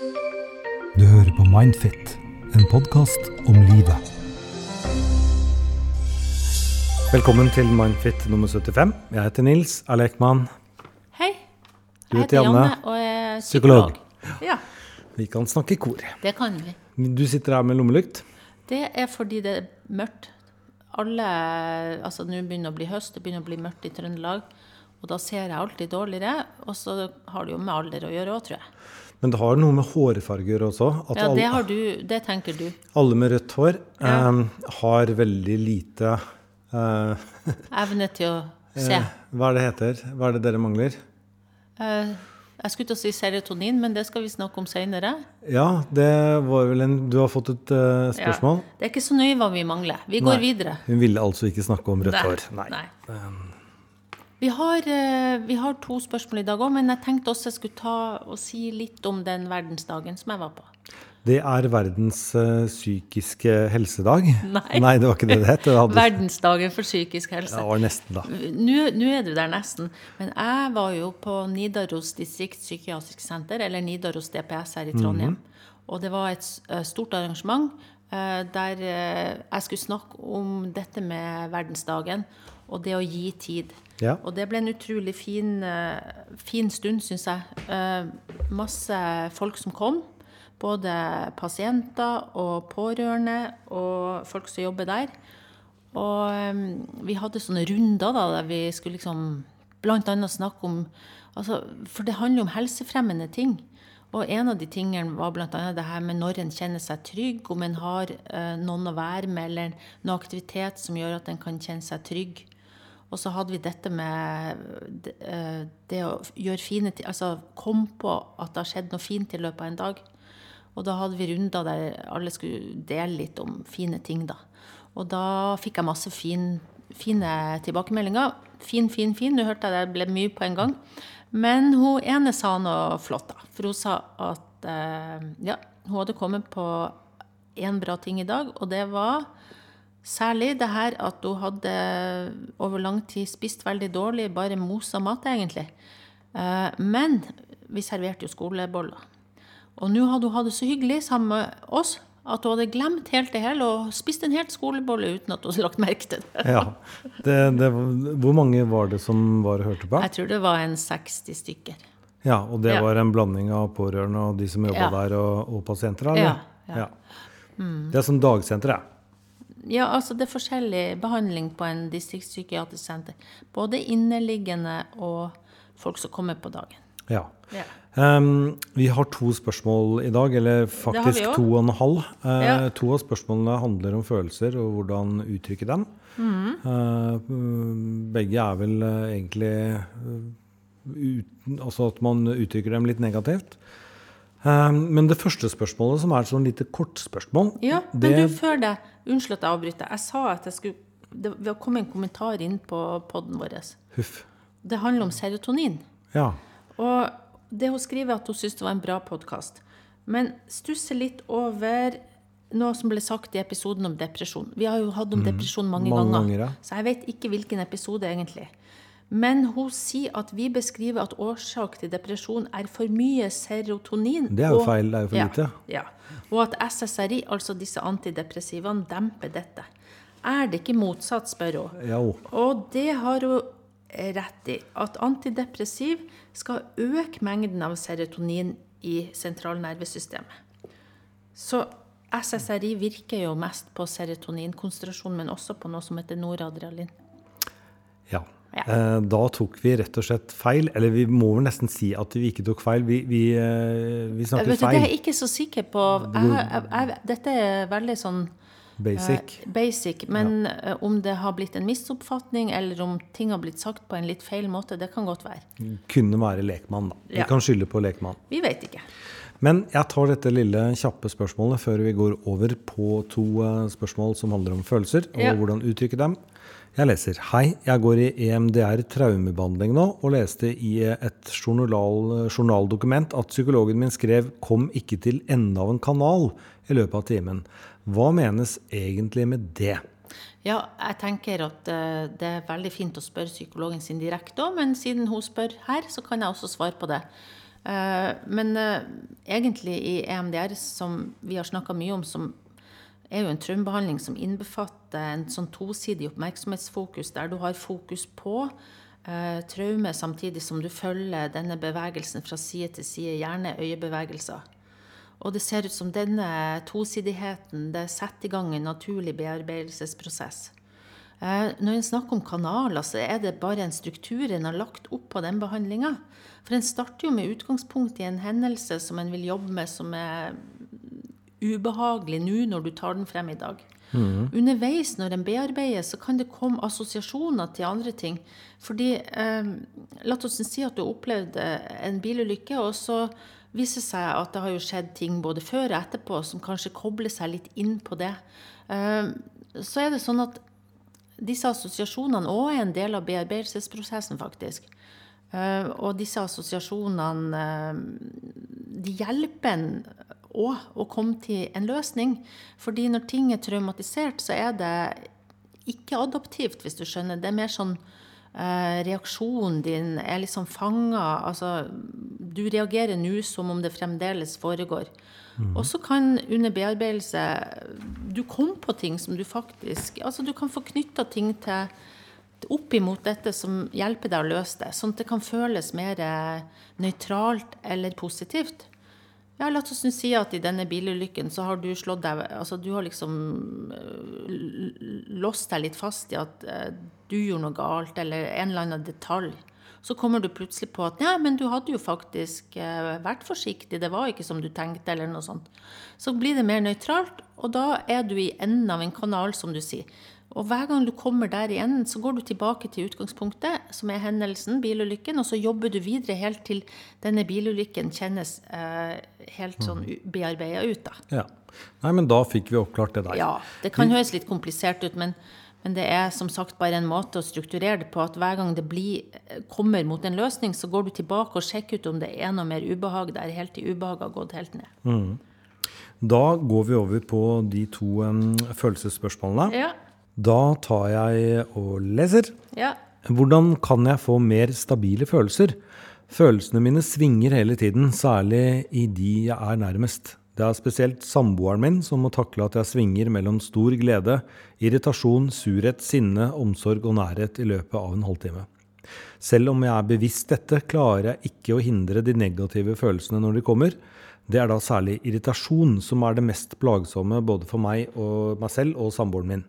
Du hører på Mindfit, en podkast om livet. Velkommen til Mindfit nummer 75. Jeg heter Nils Alekman. Lekman. Hei. Du Jeg heter Janne. Janne og er Psykolog. psykolog. Ja, Vi kan snakke i kor. det kan vi. Du sitter her med lommelykt. Det er fordi det er mørkt. Alle Altså, nå begynner det å bli høst, det begynner å bli mørkt i Trøndelag. Og da ser jeg alltid dårligere. Og så har det jo med alder å gjøre òg, tror jeg. Men det har noe med hårfarger også. Ja, det alle, har du. Det tenker du. alle med rødt hår Ja. um, har veldig lite uh, Evne til å se. Uh, Hva er det heter? Hva er det dere mangler? Uh, jeg skulle til å si serotonin, men det skal vi snakke om seinere. Ja, det var vel en Du har fått et uh, spørsmål? Det er ikke så nøye hva vi mangler. Vi går Nei. videre. Hun ville altså ikke snakke om rødt Nei. hår. Nei. Nei. Vi har, eh, vi har to spørsmål i dag òg, men jeg tenkte også jeg skulle ta og si litt om den verdensdagen som jeg var på. Det er verdens eh, psykiske helsedag. Nei. det var ikke det det het. Det hadde- Verdensdagen for psykisk helse. Ja, det var nesten, da. Nå nå er du der nesten, men jeg var jo på Nidaros distriktspsykiatrisk senter, eller Nidaros DPS her i Trondheim. Og det var et eh, stort arrangement der jeg skulle snakke om dette med verdensdagen og det å gi tid. Ja. Og det ble en utrolig fin, eh, fin stund, syns jeg. Eh, masse folk som kom. Både pasienter og pårørende og folk som jobber der. Og vi hadde sånne runder da, der vi skulle liksom annet snakke om altså, For det handler om helsefremmende ting. Og en av de tingene var annet det her med når en kjenner seg trygg, om en har eh, noen å være med, eller noe aktivitet som gjør at en kan kjenne seg trygg. Og så hadde vi dette med det, eh, å gjøre fine ting Altså komme på at det har skjedd noe fint i løpet av en dag. Og da hadde vi runder der alle skulle dele litt om fine ting, da. Og da fikk jeg masse fin, fine tilbakemeldinger. Fin, fin, fin. Nå hørte jeg det ble mye på en gang. Men hun ene sa noe flott, da. For hun sa at eh, ja, hun hadde kommet på én bra ting i dag, og det var særlig det her at hun hadde over lang tid spist veldig dårlig, bare mosa mat, egentlig. Eh, men vi serverte jo skoleboller. Og nå hadde hun hatt det så hyggelig sammen med oss at hun hadde glemt helt det hele og spist en helt skolebolle uten at hun hadde lagt merke til det. Ja. Det, det, hvor mange var det som var og hørte på? Jeg tror det var en 60 stykker. Ja, Og det Ja. var en blanding av pårørende og de som jobba Ja. der, og, og pasienter? Eller? Ja, ja. Mm. Det er som dagsenter, jeg. Ja, altså det er forskjellig behandling på en distriktspsykiatrisk senter. Både inneliggende og folk som kommer på dagen. Ja. Ja. Um, vi har to spørsmål i dag, eller faktisk to og en halv. Uh, Ja. To av spørsmålene handler om følelser og hvordan uttrykke dem. Mm. Uh, begge er vel eh, egentlig uten, Altså at man uttrykker dem litt negativt. Ehm, men det første spørsmålet, som er et sånn lite kortspørsmål Ja, men det, du, før det, unnskyld at jeg avbryter. Jeg sa at jeg skulle Det det kom en kommentar inn på poden vår. Huff. Det handler om serotonin. Ja. Og det hun skriver, at hun syns det var en bra podkast. Men stusser litt over noe som ble sagt i episoden om depresjon. Vi har jo hatt om depresjon mange, Mm. mange ganger, ganger, så jeg vet ikke hvilken episode egentlig. Men hun sier at vi beskriver at årsak til depresjon er for mye serotonin. Det er jo og- feil, det er jo for ja, lite. Ja. Og at SSRI, altså disse antidepressivene, demper dette. Er det ikke motsatt, spør hun. ja. Og det har hun rett i. At antidepressiv skal øke mengden av serotonin i sentralnervesystemet. Så SSRI virker jo mest på serotoninkonsentrasjon, men også på noe som heter noradrenalin. Ja. Ja. Eh, Da tok vi rett og slett feil. Eller vi må vel nesten si at vi ikke tok feil. Vi, vi, vi snakket Vet snakket feil. det er jeg ikke så sikker på. Jeg, jeg, jeg, dette er veldig sånn Basic. eh, basic. Men ja. om det har blitt en misoppfatning, eller om ting har blitt sagt på en litt feil måte, det kan godt være. Kunne være lekmann, da. Vi Ja. kan skylde på lekmann. Vi vet ikke. Men jeg tar dette lille kjappe spørsmålet før vi går over på to eh, spørsmål som handler om følelser og Ja. hvordan uttrykke dem. Jeg leser Hei, jeg går i EMDR traumebehandling nå, og leste i et journal, journaldokument at psykologen min skrev 'kom ikke til enden av en kanal' i løpet av timen. Hva menes egentlig med det? Ja, jeg tenker at eh, det er veldig fint å spørre psykologen sin direkte òg, men siden hun spør her, så kan jeg også svare på det. Eh, men eh, egentlig i EMDR, som vi har snakka mye om, som er jo en traumebehandling som innbefatter en sånn tosidig oppmerksomhetsfokus, der du har fokus på eh, traume samtidig som du følger denne bevegelsen fra side til side, gjerne øyebevegelser. Og det ser ut som denne tosidigheten det setter i gang en naturlig bearbeidelsesprosess. Eh, når en snakker om kanaler, så er det bare en struktur en har lagt opp på den behandlinga. For en starter jo med utgangspunkt i en hendelse som en vil jobbe med, som er ubehagelig nå når du tar den frem i dag. Mm. Underveis når en bearbeider, så kan det komme assosiasjoner til andre ting. Fordi eh, La oss si at du har opplevd en bilulykke, og så viser det seg at det har jo skjedd ting både før og etterpå som kanskje kobler seg litt inn på det. Eh, så er det sånn at disse assosiasjonene òg er en del av bearbeidelsesprosessen, faktisk. Uh, og disse assosiasjonene uh, de hjelper en òg å komme til en løsning. Fordi når ting er traumatisert, så er det ikke adaptivt, hvis du skjønner. Det er mer sånn uh, Reaksjonen din er liksom fanga. Altså, du reagerer nå som om det fremdeles foregår. Mm. Og så kan under bearbeidelse du komme på ting som du faktisk Altså du kan få knytta ting til opp imot dette som hjelper deg å løse det, sånn at det kan føles mer eh, nøytralt eller positivt. Ja, La oss si at i denne bilulykken så har du slått deg Altså du har liksom eh, låst deg litt fast i at eh, du gjorde noe galt, eller en eller annen detalj. Så kommer du plutselig på at ja, men du hadde jo faktisk eh, vært forsiktig, det var ikke som du tenkte, eller noe sånt. Så blir det mer nøytralt, og da er du i enden av en kanal, som du sier. Og hver gang du kommer der igjen, så går du tilbake til utgangspunktet, som er hendelsen, bilulykken, og så jobber du videre helt til denne bilulykken kjennes eh, helt sånn bearbeida ut. da. Ja. Nei, men da fikk vi oppklart det der. Ja. Det kan høres litt komplisert ut, men men det er som sagt bare en måte å strukturere det på at hver gang det blir, kommer mot en løsning, så går du tilbake og sjekker ut om det er noe mer ubehag der, helt til ubehaget har gått helt ned. Mm. Da går vi over på de to um, følelsesspørsmålene. Ja. Da tar jeg og leser. Ja. Hvordan kan jeg få mer stabile følelser? Følelsene mine svinger hele tiden, særlig i de jeg er nærmest. Det er spesielt samboeren min som må takle at jeg svinger mellom stor glede, irritasjon, surhet, sinne, omsorg og nærhet i løpet av en halvtime. Selv om jeg er bevisst dette, klarer jeg ikke å hindre de negative følelsene når de kommer. Det er da særlig irritasjon som er det mest plagsomme både for meg, og meg selv og samboeren min.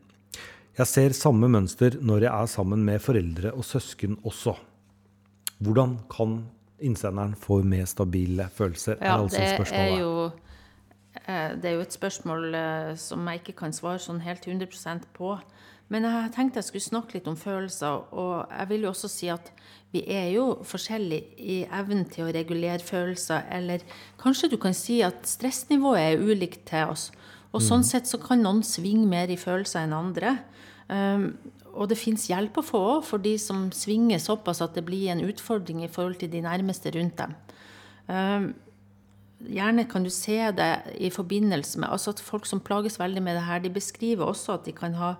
Jeg ser samme mønster når jeg er sammen med foreldre og søsken også. Hvordan kan innsenderen få mer stabile følelser? Ja, er altså det er jo Eh, det er jo et spørsmål eh, som jeg ikke kan svare sånn helt 100% på. Men jeg tenkte jeg skulle snakke litt om følelser. Og jeg vil jo også si at vi er jo forskjellige i evnen til å regulere følelser. Eller kanskje du kan si at stressnivået er ulikt til oss. Og sånn mm. sett så kan noen svinge mer i følelser enn andre. Um, og det fins hjelp å få òg for de som svinger såpass at det blir en utfordring i forhold til de nærmeste rundt dem. Um, Gjerne kan du se det i forbindelse med altså at Folk som plages veldig med det her, de beskriver også at de kan ha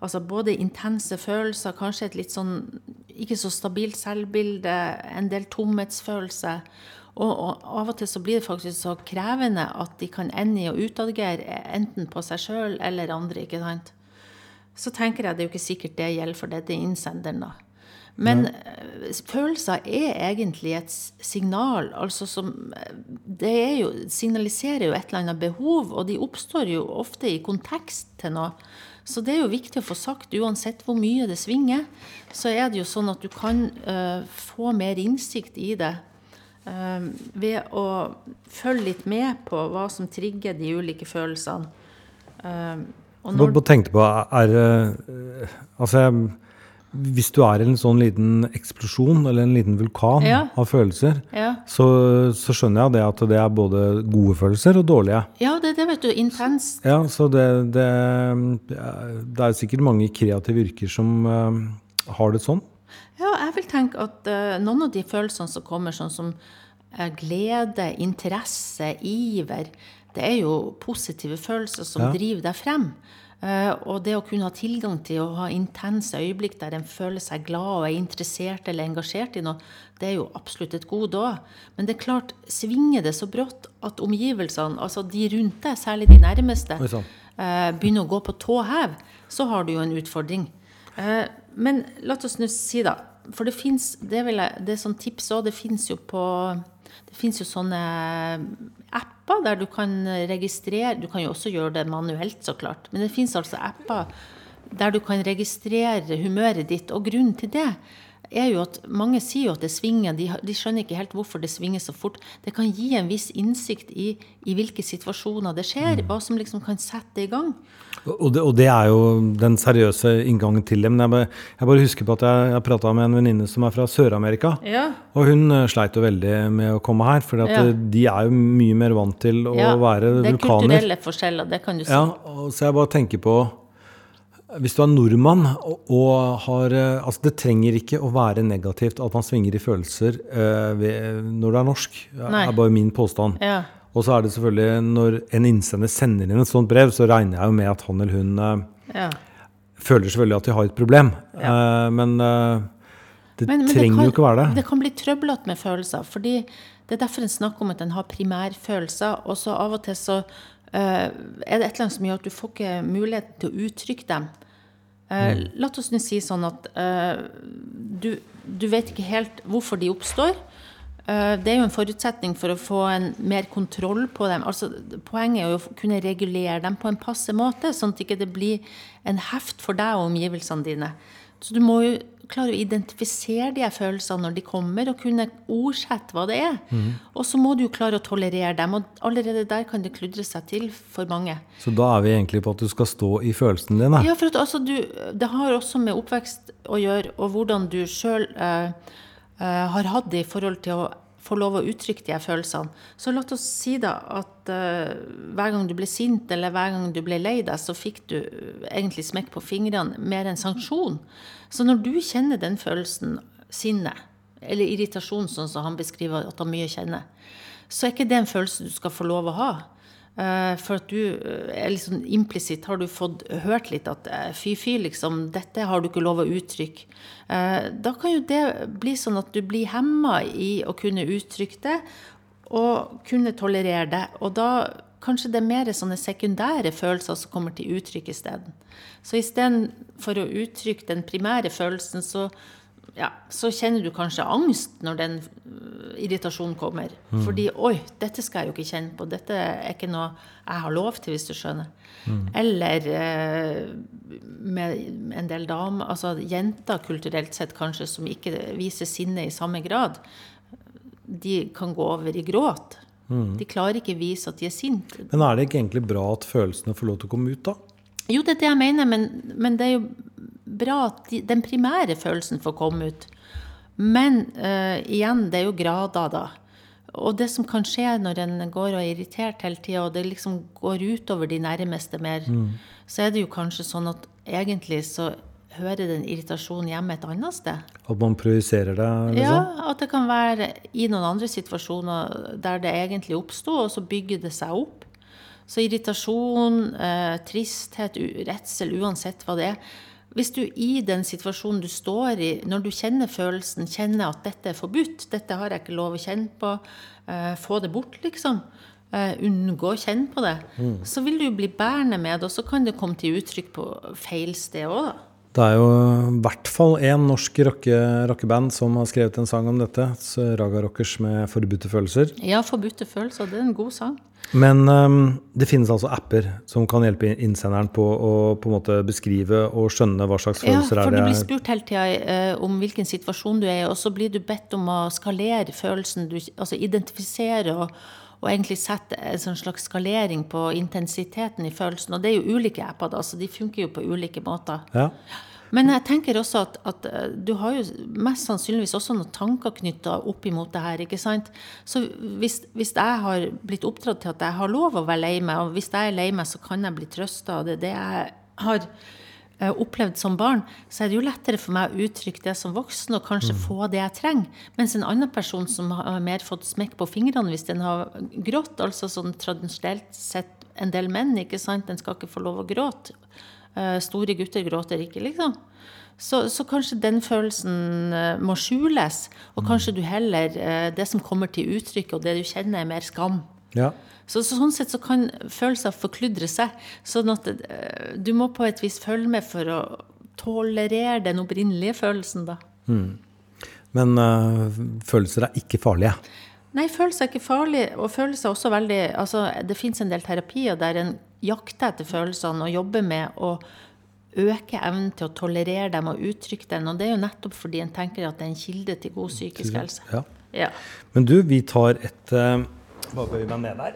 altså både intense følelser, kanskje et litt sånn ikke så stabilt selvbilde, en del tomhetsfølelse. Og, og, av og til så blir det faktisk så krevende at de kan ende i å utagere enten på seg sjøl eller andre. ikke sant? Så tenker jeg det er jo ikke sikkert det gjelder for dette innsenderen. da. Men Nei. Eh, følelser er egentlig et signal. altså som, Det jo, signaliserer jo et eller annet behov, og de oppstår jo ofte i kontekst til noe. Så det er jo viktig å få sagt, uansett hvor mye det svinger, så er det jo sånn at du kan uh, få mer innsikt i det uh, ved å følge litt med på hva som trigger de ulike følelsene. Uh, når... tenkte på, er uh, Altså, hvis du er i en sånn liten eksplosjon, eller en liten vulkan ja. av følelser, ja. så, så, skjønner jeg det at det er både gode følelser og dårlige. Ja, det, det vet du. Intenst. Ja, så det, det, det, er sikkert mange kreative yrker som uh, har det sånn. Ja, jeg vil tenke at uh, noen av de følelsene som kommer, sånn som uh, glede, interesse, iver. Det er jo positive følelser som Ja. driver deg frem. Eh, og det å kunne ha tilgang til å ha intense øyeblikk der en føler seg glad og er interessert eller engasjert i noe, det er jo absolutt et gode òg. Men det er klart, svinger det så brått at omgivelsene, altså de rundt deg, særlig de nærmeste, Oi, eh, begynner å gå på tå hev, så har du jo en utfordring. Eh, men la oss nå si, da For det fins Det, det er sånn tips òg. Det fins jo på Det fins jo sånne apper der du kan registrere Du kan jo også gjøre det manuelt, så klart. Men det fins altså apper der du kan registrere humøret ditt. Og grunnen til det er jo at mange sier jo at det svinger. De, de skjønner ikke helt hvorfor det svinger så fort. Det kan gi en viss innsikt i, i hvilke situasjoner det skjer. Hva som liksom kan sette i gang. Og det, og det er jo den seriøse inngangen til det. Men jeg bare, jeg bare husker på at jeg, jeg prata med en venninne som er fra Sør-Amerika. Ja. Og hun eh, sleit jo veldig med å komme her, for Ja. de er jo mye mer vant til å Ja, være det er kulturelle forskjeller, det kan du si. Ja, og så jeg bare tenker på Hvis du er nordmann og, har eh, Altså, det trenger ikke å være negativt at man svinger i følelser eh, ved, når du er norsk. Det er bare min påstand. Ja. Og så er det selvfølgelig når en innsender sender inn et sånt brev, så regner jeg jo med at han eller hun eh, ja. føler selvfølgelig at de har et problem. Eh, men det Men- men trenger kan, jo ikke være det. Det kan bli trøblete med følelser. fordi Det er derfor en snakker om at en har primærfølelser. Og så av og til så er det et eller annet som gjør at du får ikke mulighet til å uttrykke dem. Eh, Mm. La oss nå si sånn at eh, du, du vet ikke helt hvorfor de oppstår. Eh, det er jo en forutsetning for å få en mer kontroll på dem. Altså, poenget er jo å kunne regulere dem på en passe måte, sånn at det ikke blir en heft for deg og omgivelsene dine. Så du må jo klare å identifisere de følelsene når de kommer, og kunne ordsette hva det er. Og så må du jo klare å tolerere dem, og allerede der kan det kludre seg til for mange. Så da er vi egentlig på at du skal stå i følelsene dine. Ja, for at altså du, det har også med oppvekst å gjøre, og hvordan du sjøl eh, eh, har hatt det i forhold til å få lov å uttrykke de her følelsene. Så la oss si da at uh, hver gang du ble sint, eller hver gang du ble lei deg, så fikk du egentlig smekk på fingrene mer enn sanksjon. Så når du kjenner den følelsen, sinne, eller irritasjon, sånn som han beskriver at han mye kjenner, så er ikke det en følelse du skal få lov å ha. Eh, For at du eh, er liksom implisitt har du fått hørt litt at eh, fy, fy, liksom, dette har du ikke lov å uttrykke. Eh, Da kan jo det bli sånn at du blir hemma i å kunne uttrykke det, og kunne tolerere det. Og da kanskje det er mer sånne sekundære følelser som kommer til uttrykk isteden. Så istedenfor å uttrykke den primære følelsen, så ja, så kjenner du kanskje angst når den irritasjonen kommer. Fordi 'oi, dette skal jeg jo ikke kjenne på'. Dette er ikke noe jeg har lov til, hvis du skjønner. Eller eh, med en del damer, altså jenter kulturelt sett kanskje, som ikke viser sinne i samme grad. De kan gå over i gråt. De klarer ikke vise at de er sinte. Men er det ikke egentlig bra at følelsene får lov til å komme ut, da? Jo, det er det jeg mener, men, men det er jo bra at de, den primære følelsen får komme ut. Men uh, igjen, det er jo grader, da. Og det som kan skje når en går og er irritert hele tida, og det liksom går utover de nærmeste mer, så er det jo kanskje sånn at egentlig så hører den irritasjonen hjemme et annet sted. At man projiserer det? Liksom? Ja, at det kan være i noen andre situasjoner der det egentlig oppsto, og så bygger det seg opp. Så irritasjon, eh, tristhet, redsel, uansett hva det er. Hvis du i den situasjonen du står i, når du kjenner følelsen, kjenner at dette er forbudt, dette har jeg ikke lov å kjenne på, eh, få det bort, liksom. Eh, unngå å kjenne på det. Så vil du bli bærende med det, og så kan det komme til uttrykk på feil sted òg, da. Det er jo i hvert fall én norsk rocke, rockeband som har skrevet en sang om dette. Raga Rockers med 'Forbudte følelser'. Ja, forbudte følelser, det er en god sang. Men um, det finnes altså apper som kan hjelpe innsenderen på å på en måte beskrive og skjønne hva slags Ja, følelser for er du blir spurt hele tida uh, om hvilken situasjon du er i, og så blir du bedt om å skalere følelsen, du, altså identifisere og, og egentlig sette en sånn slags skalering på intensiteten i følelsen. Og det er jo ulike apper, da, så de funker jo på ulike måter. Ja. Men jeg tenker også at, at eh, du har jo mest sannsynligvis også noen tanker knytta opp imot det her. ikke sant? Så hvis, hvis jeg har blitt oppdratt til at jeg har lov å være lei meg, og hvis jeg er lei meg, så kan jeg bli trøsta, av det det jeg har eh, opplevd som barn, så er det jo lettere for meg å uttrykke det som voksen og kanskje Mm. få det jeg trenger. Mens en annen person som har mer fått smekk på fingrene hvis den har grått, altså sånn tradisjonelt sett en del menn, ikke sant, den skal ikke få lov å gråte. Eh, Store gutter gråter ikke, liksom. Så, så kanskje den følelsen eh, må skjules, og kanskje du heller eh, Det som kommer til uttrykk, og det du kjenner, er mer skam. Ja. Så, så sånn sett så kan følelser forkludre seg. Sånn at du må på et vis følge med for å tolerere den opprinnelige følelsen, da. Men øh, følelser er ikke farlige. Nei, følelser er ikke farlige. og følelser er også veldig Altså, det fins en del terapier der en jakter etter følelsene og jobber med å øke evnen til å tolerere dem og uttrykke dem. Og det er jo nettopp fordi en tenker at det er en kilde til god psykisk helse. Ja. Ja. Men du, vi tar et Bare bøy meg ned der.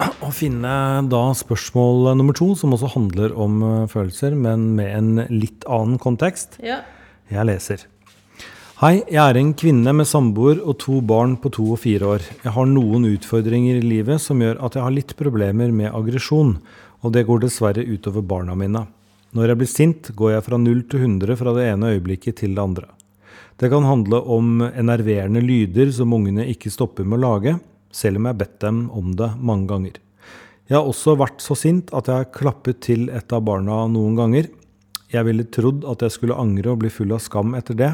Og finne da spørsmål nummer to, som også handler om øh, følelser, men med en litt annen kontekst. ja. Jeg leser. Hei, jeg er en kvinne med samboer og to barn på to og fire år. Jeg har noen utfordringer i livet som gjør at jeg har litt problemer med aggresjon, og det går dessverre utover barna mine. Når jeg blir sint, går jeg fra 0 til 100 fra det ene øyeblikket til det andre. Det kan handle om enerverende lyder som ungene ikke stopper med å lage, selv om jeg har bedt dem om det mange ganger. Jeg har også vært så sint at jeg har klappet til et av barna noen ganger. Jeg ville trodd at jeg skulle angre og bli full av skam etter det,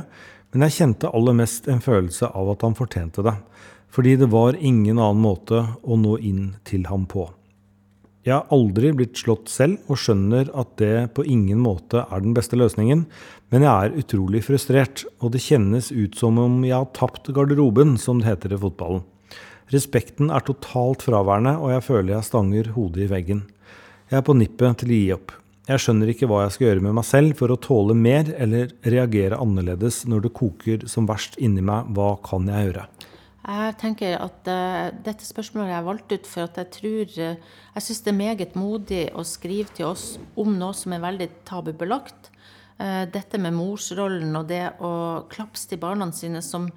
men jeg kjente aller mest en følelse av at han fortjente det, fordi det var ingen annen måte å nå inn til ham på. Jeg har aldri blitt slått selv og skjønner at det på ingen måte er den beste løsningen, men jeg er utrolig frustrert, og det kjennes ut som om jeg har tapt garderoben, som det heter i fotballen. Respekten er totalt fraværende, og jeg føler jeg stanger hodet i veggen. Jeg er på nippet til å gi opp. Jeg skjønner ikke hva jeg skal gjøre med meg selv for å tåle mer eller reagere annerledes når det koker som verst inni meg. Hva kan jeg gjøre? Jeg tenker at uh, dette spørsmålet er valgt ut for at jeg tror uh, Jeg syns det er meget modig å skrive til oss om noe som er veldig tabubelagt. Uh, dette med morsrollen og det å klapse til barna sine som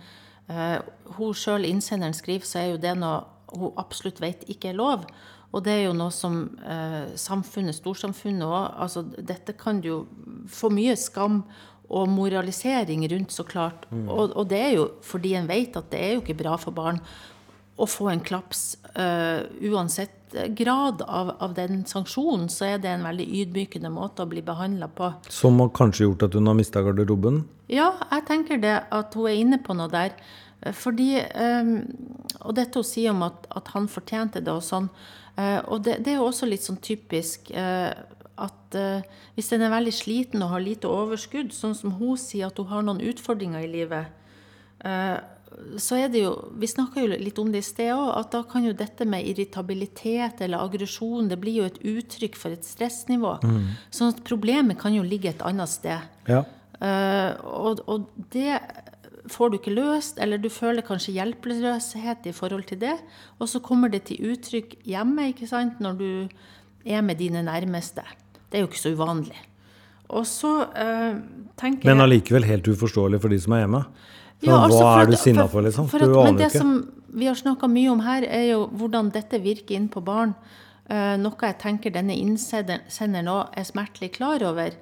hun sjøl, innsenderen, skriver, så er jo det noe hun absolutt vet ikke er lov. Og det er jo noe som eh, samfunnet, storsamfunnet òg altså, Dette kan jo få mye skam og moralisering rundt, så klart. Og, og det er jo fordi en vet at det er jo ikke bra for barn å få en klaps. eh, uansett grad av, av den sanksjonen, så er det en veldig ydmykende måte å bli behandla på. Som har kanskje gjort at hun har mista garderoben? Ja, jeg tenker det at hun er inne på noe der. Eh, Fordi eh, Og dette hun sier om at, at han fortjente det og sånn. eh, og det, det er jo også litt sånn typisk eh, at hvis en er veldig sliten og har lite overskudd, sånn som hun sier at hun har noen utfordringer i livet, så er det jo Vi snakka jo litt om det i sted òg, at da kan jo dette med irritabilitet eller aggresjon Det blir jo et uttrykk for et stressnivå. Sånn at problemet kan jo ligge et annet sted. Ja. Uh, og, og det får du ikke løst, eller du føler kanskje hjelpeløshet i forhold til det. Og så kommer det til uttrykk hjemme, ikke sant, når du er med dine nærmeste. Det er jo ikke så uvanlig. Og så øh, tenker Men jeg allikevel helt uforståelig for de som er hjemme. Ja, altså, hva er du sinna for, liksom? for at- men aner ikke. som vi har snakka mye om her, er jo hvordan dette virker inn på barn. Uh, noe jeg tenker denne innsenderen òg er smertelig klar over.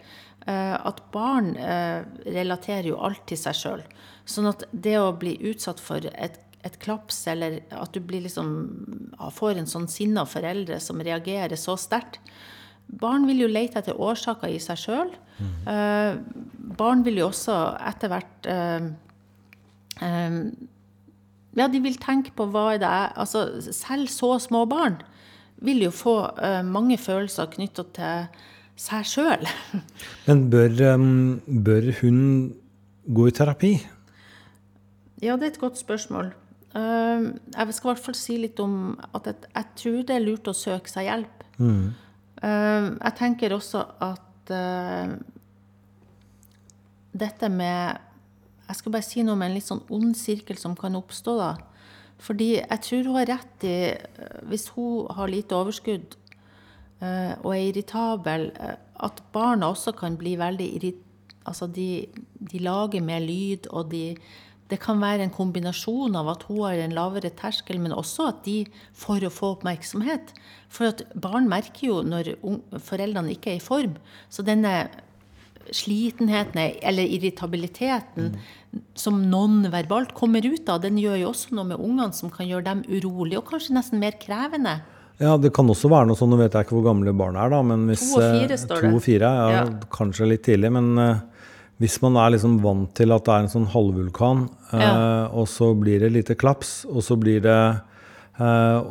Uh, at barn uh, relaterer jo alt til seg sjøl. Sånn at det å bli utsatt for et, et klaps, eller at du blir liksom, får en sånn sinna foreldre som reagerer så sterkt Barn vil jo lete etter årsaker i seg sjøl. barn vil jo også etter hvert eh, eh, ja, de vil tenke på hva det er Altså, selv så små barn vil jo få eh, mange følelser knytta til seg sjøl. Men bør, um, bør hun gå i terapi? Ja, det er et godt spørsmål. Eh, jeg skal i hvert fall si litt om at jeg, tror det er lurt å søke seg hjelp. Mm. jeg tenker også at eh, dette med Jeg skal bare si noe om en litt sånn ond sirkel som kan oppstå, da. Fordi jeg tror hun har rett i eh, Hvis hun har lite overskudd eh, og er irritabel, eh, at barna også kan bli veldig irrit... Altså, de, de lager mer lyd, og de det kan være en kombinasjon av at hun har en lavere terskel, men også at de får å få oppmerksomhet. For at barn merker jo når foreldrene ikke er i form. Så denne slitenheten eller irritabiliteten som nonverbalt kommer ut av, den gjør jo også noe med ungene som kan gjøre dem urolige, og kanskje nesten mer krevende. Ja, det kan også være noe sånn, nå vet jeg ikke hvor gamle barna er, da, men hvis To og fire, står det. to og fire, ja, Ja. kanskje litt tidlig, men eh, hvis man er liksom vant til at det er en sånn halvvulkan, eh, Ja. og så blir det lite klaps, og så blir det eh,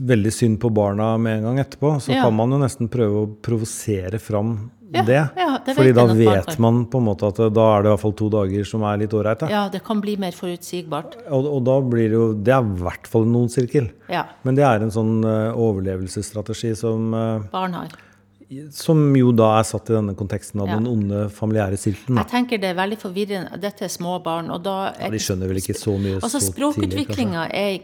veldig synd på barna med en gang etterpå, så Ja. kan man jo nesten prøve å provosere fram Ja, det. det Fordi da vet man på en måte at eh, da er det i hvert fall to dager som er litt ålreit. Ja, det kan bli mer forutsigbart. Og, og da blir det jo Det er i hvert fall en sirkel. Ja, Men det er en sånn uh, overlevelsesstrategi som, uh, barn har. Som jo da er satt i denne konteksten av Ja. den onde familiære sirkelen. Jeg tenker det er veldig forvirrende. Dette er små barn, og da Ja, de skjønner vel ikke så mye Altså så. Språkutviklinga er,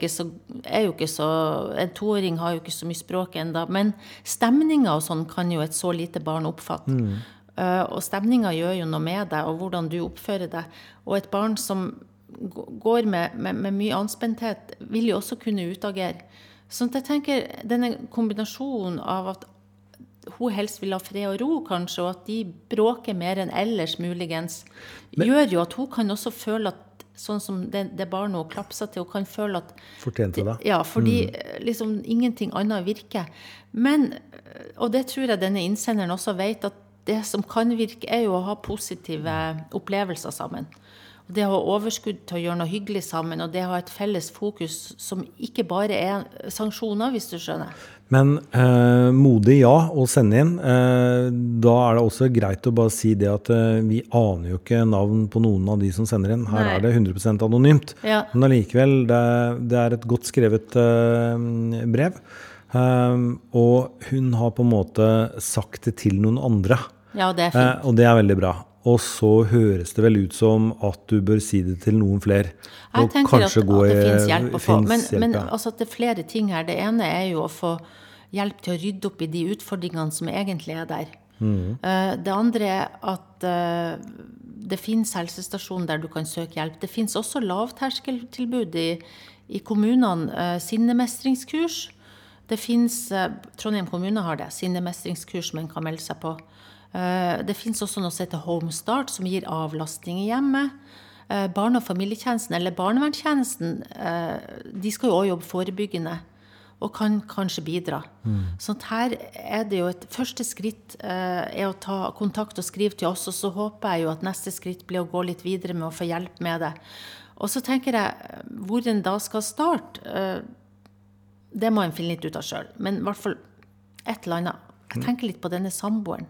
er jo ikke så En toåring har jo ikke så mye språk ennå. Men stemninga og sånn kan jo et så lite barn oppfatte. Mm. Uh, og stemninga gjør jo noe med deg, og hvordan du oppfører deg. Og et barn som går med, med, med mye anspenthet, vil jo også kunne utagere. Så jeg tenker denne kombinasjonen av at hun helst vil ha fred og ro, kanskje, og at de bråker mer enn ellers, muligens, gjør jo at hun kan også føle at Sånn som det, det barnet hun klapsa til, hun kan føle at Fortjente det. Ja, fordi mm. liksom ingenting annet virker. Men, eh, og det tror jeg denne innsenderen også vet, at det som kan virke, er jo å ha positive opplevelser sammen. Det å ha overskudd til å gjøre noe hyggelig sammen, og det å ha et felles fokus som ikke bare er sanksjoner, hvis du skjønner. Men eh, modig ja å sende inn. Eh, da er det også greit å bare si det at eh, vi aner jo ikke navn på noen av de som sender inn. Her Nei. er det 100% anonymt. Ja. Men allikevel, det, det er et godt skrevet eh, brev. Eh, og hun har på en måte sagt det til noen andre. Ja, det er Eh, fint. og det er veldig bra. Og så høres det vel ut som at du bør si det til noen flere. Jeg Og tenker at, at gå det finnes hjelp å få. Men, hjelp, men altså, at det er flere ting her. Det ene er jo å få hjelp til å rydde opp i de utfordringene som egentlig er der. Mm. Eh, det andre er at eh, det finnes helsestasjon der du kan søke hjelp. Det finnes også lavterskeltilbud i, i kommunene. eh, sinnemestringskurs. Det finnes, eh, Trondheim kommune har det, sinnemestringskurs man kan melde seg på. Eh, Det finnes også noe som heter Homestart, som gir avlastning i hjemmet. Eh, Barne- og familietjenesten, eller barnevernstjenesten, eh, de skal jo også jobbe forebyggende. Og kan kanskje bidra. Så at her er det jo et første skritt eh, er å ta kontakt og skrive til oss, og så håper jeg jo at neste skritt blir å gå litt videre med å få hjelp med det. Og så tenker jeg hvor en da skal starte. eh, det må en finne litt ut av sjøl. Men i hvert fall et eller annet. Jeg tenker litt på denne samboeren.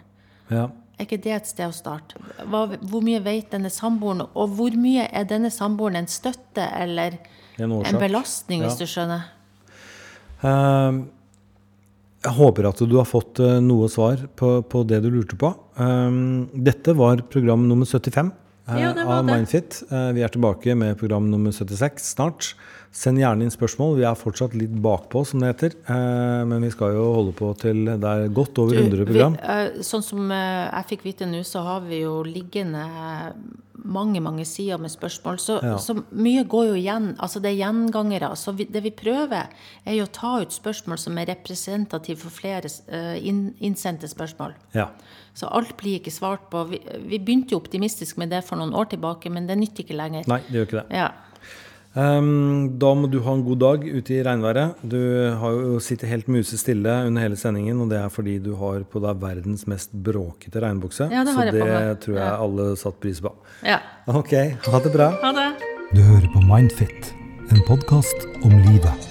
Ja. Er ikke det et sted å starte? Hva, hvor mye vet denne samboeren, og hvor mye er denne samboeren en støtte eller En en belastning, hvis Ja. du skjønner? Uh, Jeg håper at du har fått uh, noe svar på, på det du lurte på. Eh, Dette var program nummer 75 eh, Ja, var av. Mindfit. Eh, Vi er tilbake med program nummer 76 snart. Send gjerne inn spørsmål. Vi er fortsatt litt bakpå, som det heter. Eh, Men vi skal jo holde på til det er godt over 100 program. Vi, eh, sånn som eh, jeg fikk vite nå, så har vi jo liggende mange, mange sider med spørsmål. Så, Ja. så mye går jo igjen. Altså det er gjengangere. Så vi, det vi prøver, er jo å ta ut spørsmål som er representative for flere inn, innsendte spørsmål. Ja. Så alt blir ikke svart på. Vi, vi begynte jo optimistisk med det for noen år tilbake, men det nytter ikke lenger. Nei, det gjør ikke det. Ja. Ehm, da må du ha en god dag ute i regnværet. Du har jo sittet helt musestille under hele sendingen, og det er fordi du har på deg verdens mest bråkete regnbukse. Ja, det så det tror jeg Ja. alle satte pris på. ja. Ok, ha det bra. Ha det. Du hører på Mindfit, en podkast om livet.